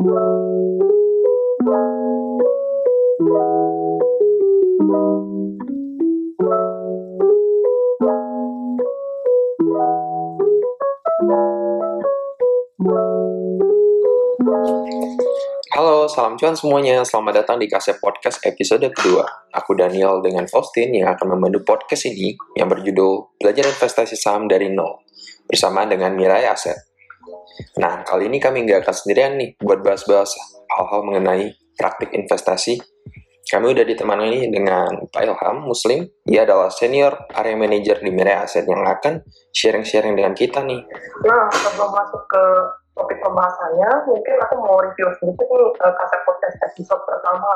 Halo, salam cuan semuanya. Selamat datang di Kasep Podcast episode kedua. Aku Daniel dengan Faustin yang akan memandu podcast ini yang berjudul Belajar Investasi Saham dari Nol bersama dengan Mirai Aset. Nah, kali ini kami nggak akan sendirian nih buat bahas-bahas hal-hal mengenai praktik investasi. Kami udah ditemani dengan Pak Ilham Muslim. Ia adalah senior area manager di Mirai Aset yang akan sharing-sharing dengan kita nih. Nah, sebelum masuk ke topik pembahasannya, mungkin aku mau review sedikit nih uh, kaset podcast episode pertama.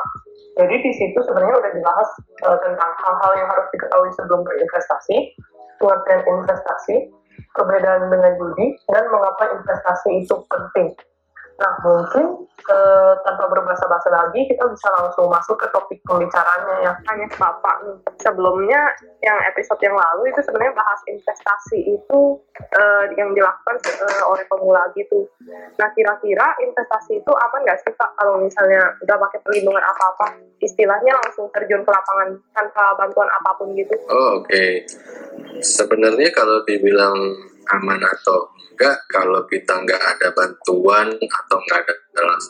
Jadi di situ sebenarnya udah dibahas uh, tentang hal-hal yang harus diketahui sebelum berinvestasi, pengertian investasi, perbedaan dengan judi, dan mengapa investasi itu penting. Nah, mungkin uh, tanpa berbahasa-bahasa lagi, kita bisa langsung masuk ke topik pembicaranya ya. Tanya ke Bapak nih. Sebelumnya, yang episode yang lalu itu sebenarnya bahas investasi itu uh, yang dilakukan uh, oleh pemula gitu. Nah, kira-kira investasi itu aman nggak sih Pak kalau misalnya udah pakai perlindungan apa-apa? Istilahnya langsung terjun ke lapangan tanpa bantuan apa pun gitu. Oh, oke. Okay. Sebenarnya kalau dibilang aman atau enggak kalau kita nggak ada bantuan atau nggak ada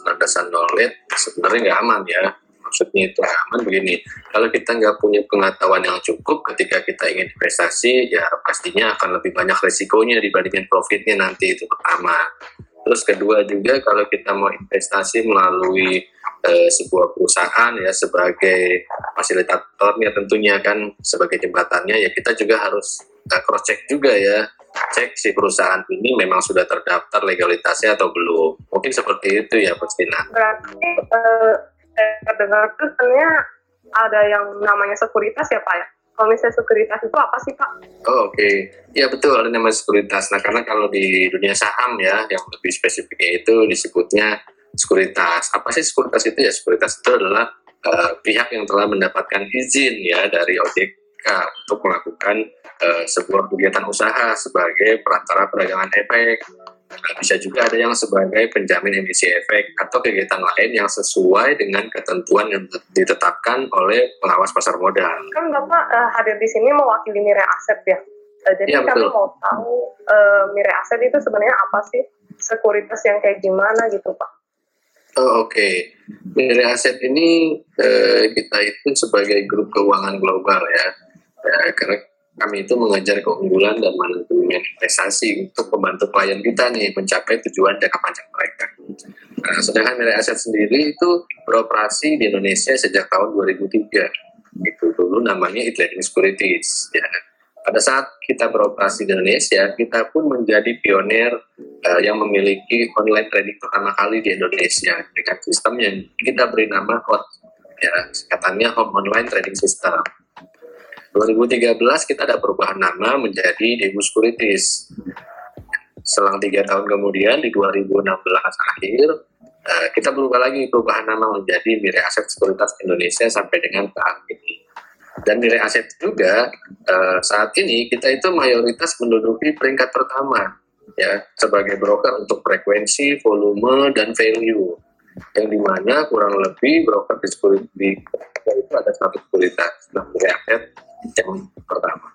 landasan knowledge sebenarnya nggak aman ya. Maksudnya itu aman begini. Kalau kita nggak punya pengetahuan yang cukup ketika kita ingin investasi ya pastinya akan lebih banyak resikonya dibandingin profitnya nanti itu pertama terus kedua juga kalau kita mau investasi melalui eh, sebuah perusahaan ya sebagai fasilitatornya tentunya kan sebagai jembatannya ya kita juga harus uh, cross check juga ya cek si perusahaan ini memang sudah terdaftar legalitasnya atau belum. Mungkin seperti itu ya, Pastina. Berarti uh, saya dengar itu sebenarnya ada yang namanya sekuritas ya Pak ya? Kalau misalnya sekuritas itu apa sih Pak? Oh, Oke, okay. ya betul ada namanya sekuritas. Nah karena kalau di dunia saham ya yang lebih spesifiknya itu disebutnya sekuritas. Apa sih sekuritas itu ya? Sekuritas itu adalah uh, pihak yang telah mendapatkan izin ya dari OJK untuk melakukan uh, sebuah kegiatan usaha sebagai perantara perdagangan efek. Nah, bisa juga ada yang sebagai penjamin emisi efek atau kegiatan lain yang sesuai dengan ketentuan yang ditetapkan oleh pengawas pasar modal. Kan Bapak uh, hadir di sini mewakili Mirai Aset ya. Uh, jadi ya, kami mau tahu uh, Mirai Aset itu sebenarnya apa sih? Sekuritas yang kayak gimana gitu Pak? Oh, Oke, okay. Mirai Aset ini uh, kita itu sebagai grup keuangan global ya ya, karena kami itu mengajar keunggulan dan manajemen investasi untuk membantu klien kita nih mencapai tujuan jangka panjang mereka. Nah, sedangkan nilai aset sendiri itu beroperasi di Indonesia sejak tahun 2003. Itu dulu namanya e-trading securities. Ya. Pada saat kita beroperasi di Indonesia, kita pun menjadi pionir uh, yang memiliki online trading pertama kali di Indonesia dengan sistem yang kita beri nama HOT, ya, katanya Home Online Trading System 2013 kita ada perubahan nama menjadi Debu Securities. Selang tiga tahun kemudian di 2016 akhir eh, kita berubah lagi perubahan nama menjadi Mirai Aset Sekuritas Indonesia sampai dengan saat ini. Dan Mirai Aset juga eh, saat ini kita itu mayoritas menduduki peringkat pertama ya sebagai broker untuk frekuensi, volume, dan value yang di mana kurang lebih broker di sekuritas itu ada satu sekuritas. Nah, Aset yang pertama.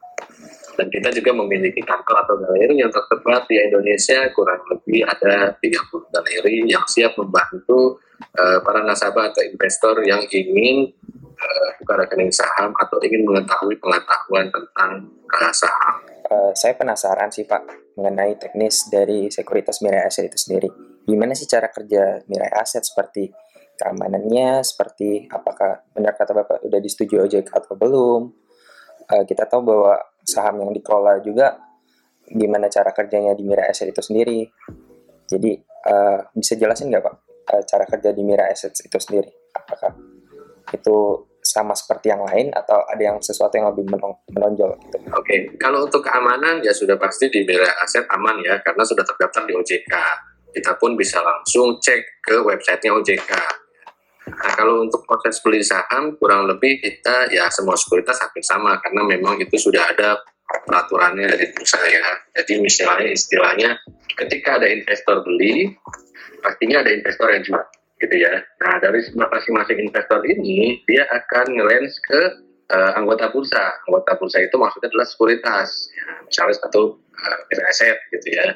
Dan kita juga memiliki kantor atau galeri yang tersebar di Indonesia kurang lebih ada 30 galeri yang siap membantu uh, para nasabah atau investor yang ingin uh, buka rekening saham atau ingin mengetahui pengetahuan tentang uh, saham. Uh, saya penasaran sih Pak mengenai teknis dari sekuritas Mirai Aset itu sendiri. Gimana sih cara kerja Mirai Aset seperti keamanannya, seperti apakah benar kata Bapak udah disetujui OJK atau belum, uh, kita tahu bahwa saham yang dikelola juga gimana cara kerjanya di Mira Asset itu sendiri. Jadi uh, bisa jelasin nggak Pak uh, cara kerja di Mira Asset itu sendiri? Apakah itu sama seperti yang lain atau ada yang sesuatu yang lebih menonjol gitu? Oke, okay. kalau untuk keamanan ya sudah pasti di Mira Asset aman ya karena sudah terdaftar di OJK. Kita pun bisa langsung cek ke websitenya OJK Nah kalau untuk proses beli saham kurang lebih kita ya semua sekuritas hampir sama karena memang itu sudah ada peraturannya dari bursa ya. Jadi misalnya istilahnya ketika ada investor beli pastinya ada investor yang jual gitu ya. Nah dari masing-masing investor ini dia akan ngelens ke uh, anggota bursa. Anggota bursa itu maksudnya adalah sekuritas, ya, misalnya satu uh, aset gitu ya.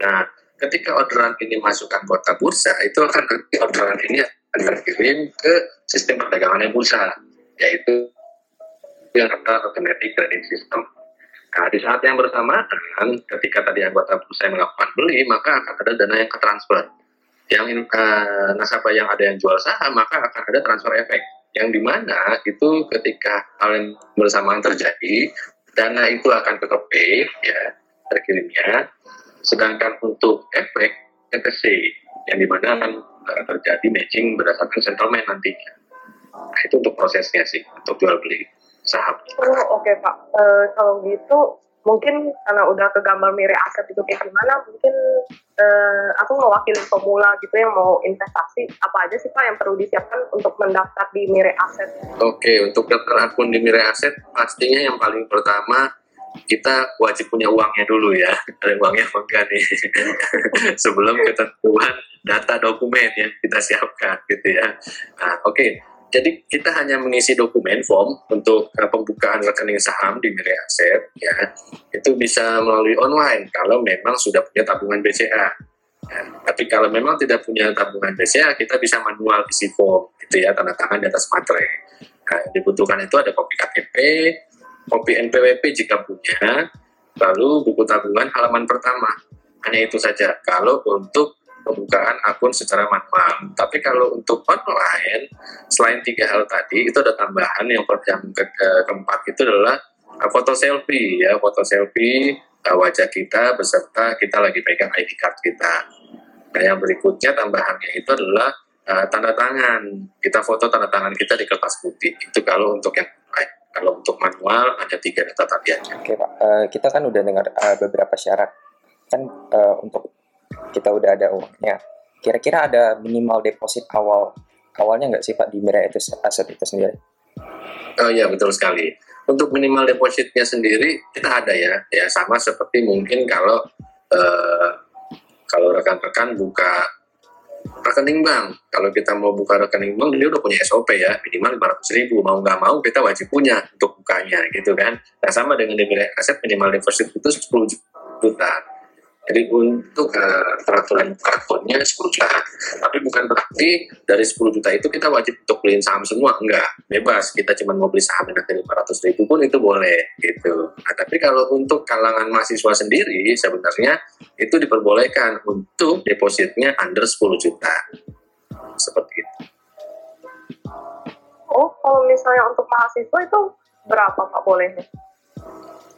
Nah ketika orderan ini masuk anggota bursa itu akan nanti orderan ini terkirim ke sistem perdagangan bursa yaitu yang kata automatic trading system. Nah, di saat yang bersamaan, ketika tadi anggota bursa melakukan beli, maka akan ada dana yang ke transfer. Yang uh, nasabah yang ada yang jual saham, maka akan ada transfer efek. Yang di mana itu ketika hal yang bersamaan terjadi, dana itu akan ke pay, ya, terkirimnya. Sedangkan untuk efek, ETC, yang di mana akan uh, terjadi matching berdasarkan settlement nantinya. Nah, itu untuk prosesnya sih, untuk jual beli saham. Oh oke okay, Pak, e, kalau gitu mungkin karena udah ke gambar mirip aset itu kayak gimana, mungkin e, aku mewakili pemula gitu yang mau investasi, apa aja sih Pak yang perlu disiapkan untuk mendaftar di mirip aset? Oke, okay, untuk daftar akun di mirip aset pastinya yang paling pertama kita wajib punya uangnya dulu ya ada uangnya apa enggak nih sebelum ketentuan data dokumen yang kita siapkan gitu ya. Nah, oke. Okay jadi kita hanya mengisi dokumen form untuk uh, pembukaan rekening saham di Mirai Aset ya. Itu bisa melalui online kalau memang sudah punya tabungan BCA ya. tapi kalau memang tidak punya tabungan BCA kita bisa manual isi form gitu ya tanda tangan di atas materai. Nah, dibutuhkan itu ada kopi KTP kopi NPWP jika punya lalu buku tabungan halaman pertama. Hanya itu saja. Kalau untuk pembukaan akun secara manual. Tapi kalau untuk online, selain tiga hal tadi, itu ada tambahan yang, yang ke, ke, keempat itu adalah uh, foto selfie ya, foto selfie uh, wajah kita beserta kita lagi pegang ID card kita. Nah yang berikutnya tambahannya itu adalah uh, tanda tangan. Kita foto tanda tangan kita di kertas putih. Itu kalau untuk yang lain. Kalau untuk manual ada tiga data tadi aja. Oke Pak, uh, kita kan udah dengar uh, beberapa syarat. Kan uh, untuk kita udah ada uangnya. Kira-kira ada minimal deposit awal awalnya nggak sih Pak di Mirai itu aset itu sendiri? Oh iya betul sekali. Untuk minimal depositnya sendiri kita ada ya, ya sama seperti mungkin kalau uh, kalau rekan-rekan buka rekening bank. Kalau kita mau buka rekening bank, dia udah punya SOP ya, minimal 500 ribu. Mau nggak mau, kita wajib punya untuk bukanya, gitu kan. Nah, sama dengan di aset, minimal deposit itu 10 juta. Jadi untuk uh, peraturan akunnya 10 juta. Tapi bukan berarti dari 10 juta itu kita wajib untuk beliin saham semua. Enggak, bebas. Kita cuma mau beli saham yang nanti 500 ribu pun itu boleh. gitu. Nah, tapi kalau untuk kalangan mahasiswa sendiri, sebenarnya itu diperbolehkan untuk depositnya under 10 juta. Seperti itu. Oh, kalau misalnya untuk mahasiswa itu berapa Pak bolehnya?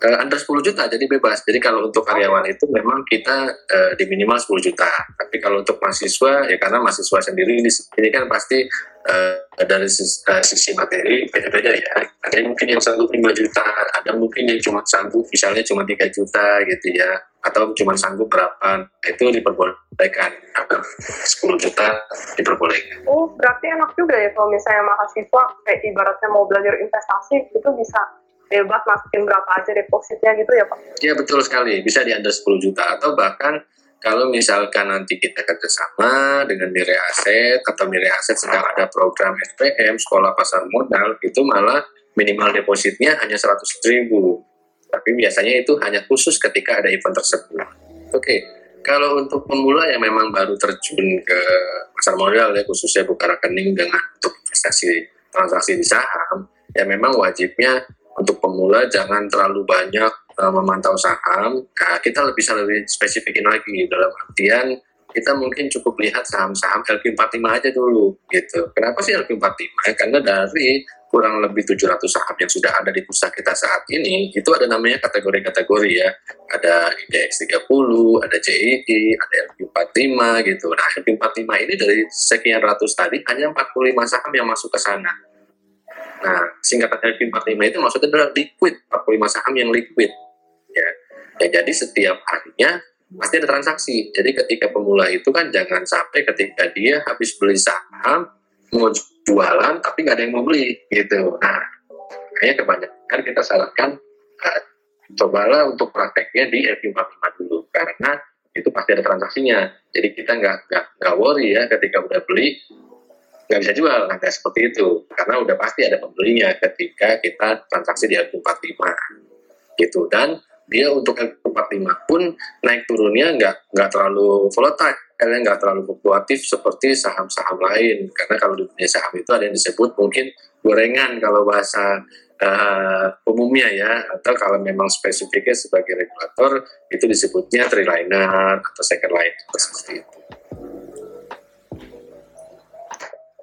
Uh, under 10 juta jadi bebas. Jadi kalau untuk karyawan itu memang kita uh, di minimal 10 juta. Tapi kalau untuk mahasiswa ya karena mahasiswa sendiri ini, ini kan pasti uh, dari sisi, uh, sisi materi beda-beda ya. Ada yang mungkin yang sanggup 5 juta, ada mungkin yang cuma sanggup misalnya cuma 3 juta gitu ya. Atau cuma sanggup berapa, itu diperbolehkan. 10 juta diperbolehkan. Oh, berarti enak juga ya kalau misalnya mahasiswa kayak ibaratnya mau belajar investasi itu bisa bebas masukin berapa aja depositnya gitu ya Pak? Iya betul sekali, bisa di under 10 juta atau bahkan kalau misalkan nanti kita kerjasama dengan Mire Aset atau Mire Aset sedang ada program SPM, Sekolah Pasar Modal, itu malah minimal depositnya hanya 100 ribu. Tapi biasanya itu hanya khusus ketika ada event tersebut. Oke, okay. kalau untuk pemula yang memang baru terjun ke pasar modal ya khususnya buka rekening dengan untuk investasi transaksi di saham, ya memang wajibnya untuk pemula jangan terlalu banyak uh, memantau saham. Nah, kita lebih bisa lebih spesifikin lagi dalam artian kita mungkin cukup lihat saham-saham LQ45 aja dulu gitu. Kenapa sih LQ45? Karena dari kurang lebih 700 saham yang sudah ada di pusat kita saat ini, itu ada namanya kategori-kategori ya. Ada IDX 30, ada CII, ada LQ45 gitu. Nah, LQ45 ini dari sekian ratus tadi hanya 45 saham yang masuk ke sana. Nah, singkatan LQ45 itu maksudnya adalah liquid, 45 saham yang liquid. Ya. ya, jadi setiap harinya pasti ada transaksi. Jadi ketika pemula itu kan jangan sampai ketika dia habis beli saham, mau jualan tapi nggak ada yang mau beli gitu. Nah, makanya kebanyakan kita sarankan uh, cobalah untuk prakteknya di LQ45 dulu karena itu pasti ada transaksinya. Jadi kita nggak nggak worry ya ketika udah beli nggak bisa jual nggak seperti itu. Karena udah pasti ada pembelinya ketika kita transaksi di LQ45 gitu. Dan dia untuk LQ45 pun naik turunnya nggak nggak terlalu volatile. Karena nggak terlalu fluktuatif seperti saham-saham lain. Karena kalau di dunia saham itu ada yang disebut mungkin gorengan kalau bahasa uh, umumnya ya. Atau kalau memang spesifiknya sebagai regulator itu disebutnya triliner atau second line seperti itu.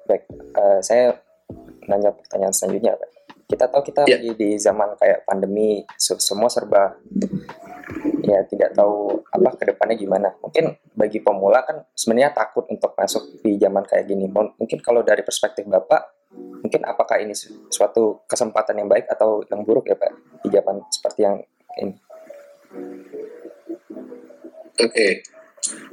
Baik, uh, saya nanya pertanyaan selanjutnya, Pak. Kita tahu kita yeah. lagi di zaman kayak pandemi, semua serba ya tidak tahu apa ke depannya gimana. Mungkin bagi pemula kan sebenarnya takut untuk masuk di zaman kayak gini. Mungkin kalau dari perspektif Bapak, mungkin apakah ini suatu kesempatan yang baik atau yang buruk ya Pak di zaman seperti yang ini? Oke, okay.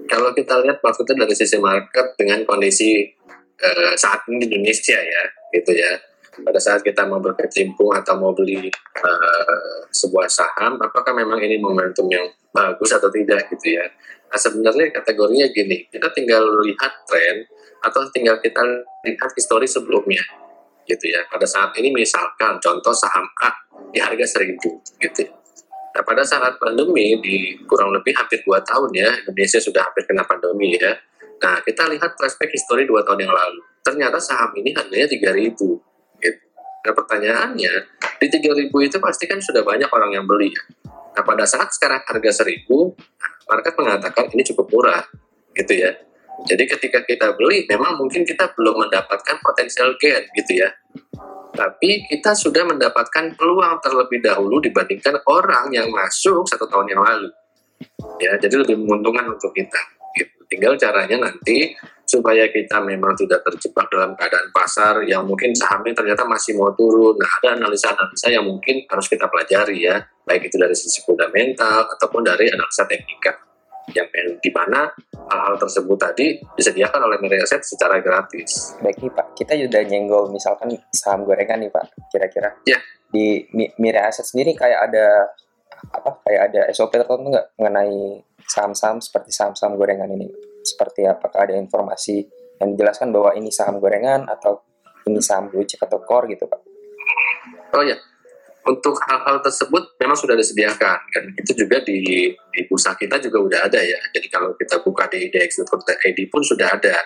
kalau kita lihat maksudnya dari sisi market dengan kondisi uh, saat ini di Indonesia ya, gitu ya. Pada saat kita mau berkecimpung atau mau beli uh, sebuah saham, apakah memang ini momentum yang bagus atau tidak gitu ya? Nah sebenarnya kategorinya gini, kita tinggal lihat tren atau tinggal kita lihat histori sebelumnya gitu ya pada saat ini misalkan contoh saham A di harga seribu gitu ya. nah pada saat pandemi di kurang lebih hampir dua tahun ya Indonesia sudah hampir kena pandemi ya nah kita lihat flashback histori dua tahun yang lalu ternyata saham ini harganya tiga ribu gitu. nah pertanyaannya di tiga ribu itu pasti kan sudah banyak orang yang beli ya nah pada saat sekarang harga seribu market mengatakan ini cukup murah gitu ya jadi ketika kita beli, memang mungkin kita belum mendapatkan potensial gain gitu ya. Tapi kita sudah mendapatkan peluang terlebih dahulu dibandingkan orang yang masuk satu tahun yang lalu. Ya, jadi lebih menguntungkan untuk kita. Tinggal caranya nanti supaya kita memang tidak terjebak dalam keadaan pasar yang mungkin sahamnya ternyata masih mau turun. Nah, ada analisa-analisa yang mungkin harus kita pelajari ya, baik itu dari sisi fundamental ataupun dari analisa teknikal yang di mana hal-hal tersebut tadi disediakan oleh Miri Asset secara gratis. Baik nih Pak, kita sudah nyenggol misalkan saham gorengan nih Pak, kira-kira. Ya. Di Miri Asset sendiri kayak ada apa? Kayak ada SOP tertentu nggak mengenai saham-saham seperti saham-saham gorengan ini? Seperti apakah ada informasi yang dijelaskan bahwa ini saham gorengan atau ini saham blue chip atau core gitu Pak? Oh ya, untuk hal-hal tersebut memang sudah disediakan dan itu juga di, di bursa kita juga udah ada ya jadi kalau kita buka di idx.id pun sudah ada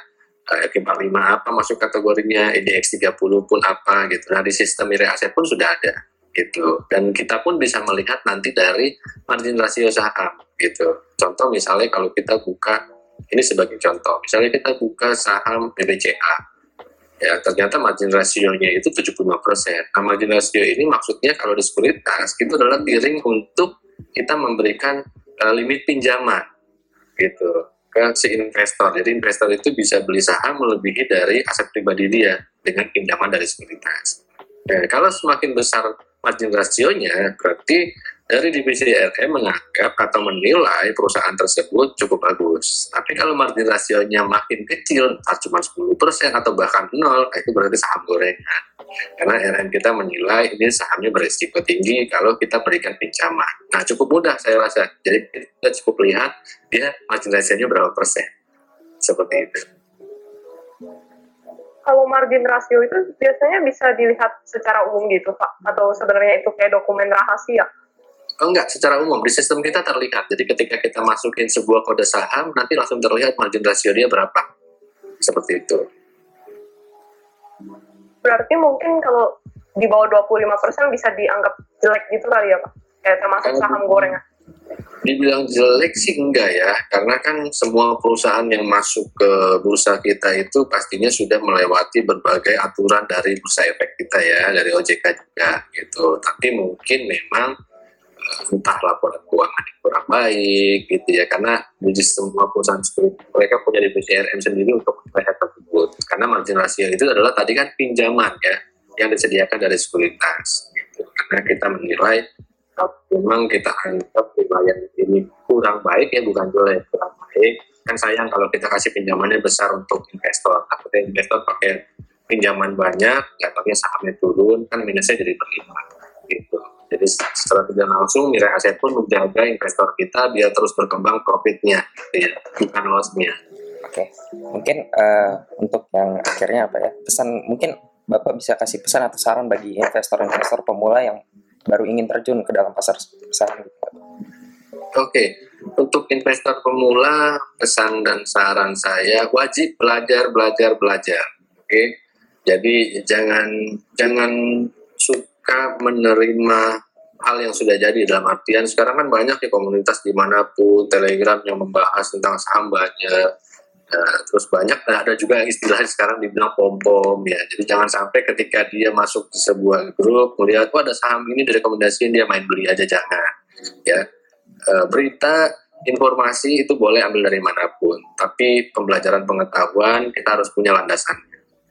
uh, 45 apa masuk kategorinya IDX 30 pun apa gitu nah di sistem aset pun sudah ada gitu dan kita pun bisa melihat nanti dari margin rasio saham gitu contoh misalnya kalau kita buka ini sebagai contoh misalnya kita buka saham BBCA ya ternyata margin rasionya itu 75%. Nah, margin rasio ini maksudnya kalau di sekuritas itu adalah tiring untuk kita memberikan uh, limit pinjaman gitu ke si investor. Jadi investor itu bisa beli saham melebihi dari aset pribadi dia dengan pinjaman dari sekuritas. Nah, kalau semakin besar margin rasionya, berarti dari divisi RM menganggap atau menilai perusahaan tersebut cukup bagus. Tapi kalau margin rasionya makin kecil, cuma 10% atau bahkan nol, itu berarti saham gorengan. Karena RM kita menilai ini sahamnya berisiko tinggi kalau kita berikan pinjaman. Nah, cukup mudah saya rasa. Jadi kita cukup lihat dia margin rasionya berapa persen. Seperti itu. Kalau margin rasio itu biasanya bisa dilihat secara umum gitu, Pak? Atau sebenarnya itu kayak dokumen rahasia? Oh enggak, secara umum di sistem kita terlihat. Jadi ketika kita masukin sebuah kode saham, nanti langsung terlihat margin rasio dia berapa. Seperti itu. Berarti mungkin kalau di bawah 25% bisa dianggap jelek gitu kali ya Pak? Kayak termasuk saham goreng ya? Dibilang jelek sih enggak ya, karena kan semua perusahaan yang masuk ke bursa kita itu pastinya sudah melewati berbagai aturan dari bursa efek kita ya, dari OJK juga gitu. Tapi mungkin memang entah laporan keuangan yang kurang baik gitu ya karena di semua perusahaan mereka punya divisi RM sendiri untuk melihat tersebut karena margin rasio itu adalah tadi kan pinjaman ya yang disediakan dari sekuritas gitu. karena kita menilai memang kita anggap pembayaran ini kurang baik ya bukan jelek kurang baik. Kan sayang kalau kita kasih pinjamannya besar untuk investor. Takutnya investor pakai pinjaman banyak jatuhnya sahamnya turun kan minusnya jadi berlimpah gitu. Jadi secara tidak langsung Mirai Aset pun menjaga investor kita biar terus berkembang profitnya, ya, bukan lossnya. Oke, mungkin uh, untuk yang akhirnya apa ya pesan mungkin Bapak bisa kasih pesan atau saran bagi investor-investor pemula yang baru ingin terjun ke dalam pasar saham. Oke, untuk investor pemula pesan dan saran saya wajib belajar, belajar, belajar. Oke, jadi jangan jangan suka menerima hal yang sudah jadi dalam artian sekarang kan banyak ya komunitas di mana pun telegram yang membahas tentang saham banyak nah, terus banyak nah, ada juga yang istilah sekarang dibilang pom pom ya. Jadi jangan sampai ketika dia masuk di sebuah grup melihat oh ada saham ini direkomendasiin dia main beli aja jangan. Ya. E, berita informasi itu boleh ambil dari mana pun tapi pembelajaran pengetahuan kita harus punya landasan.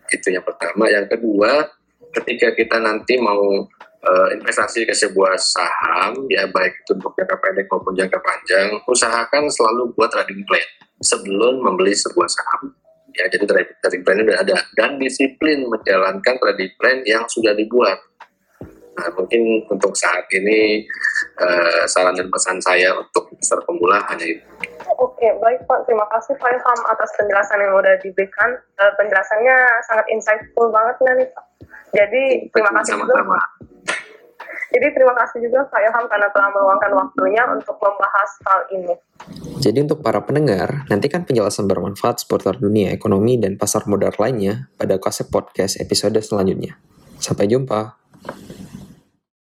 Itu yang pertama. Yang kedua ketika kita nanti mau uh, investasi ke sebuah saham ya baik itu untuk jangka pendek maupun jangka panjang usahakan selalu buat trading plan sebelum membeli sebuah saham ya jadi trading plan sudah ada dan disiplin menjalankan trading plan yang sudah dibuat nah mungkin untuk saat ini uh, saran dan pesan saya untuk investor pemula hanya itu Oke, baik Pak. Terima kasih Pak Ilham atas penjelasan yang sudah diberikan. Uh, penjelasannya sangat insightful banget nih Pak. Jadi terima kasih juga Pak. Jadi terima kasih juga Pak Ilham karena telah meluangkan waktunya untuk membahas hal ini. Jadi untuk para pendengar, nantikan penjelasan bermanfaat seputar dunia ekonomi dan pasar modal lainnya pada Konsep Podcast episode selanjutnya. Sampai jumpa.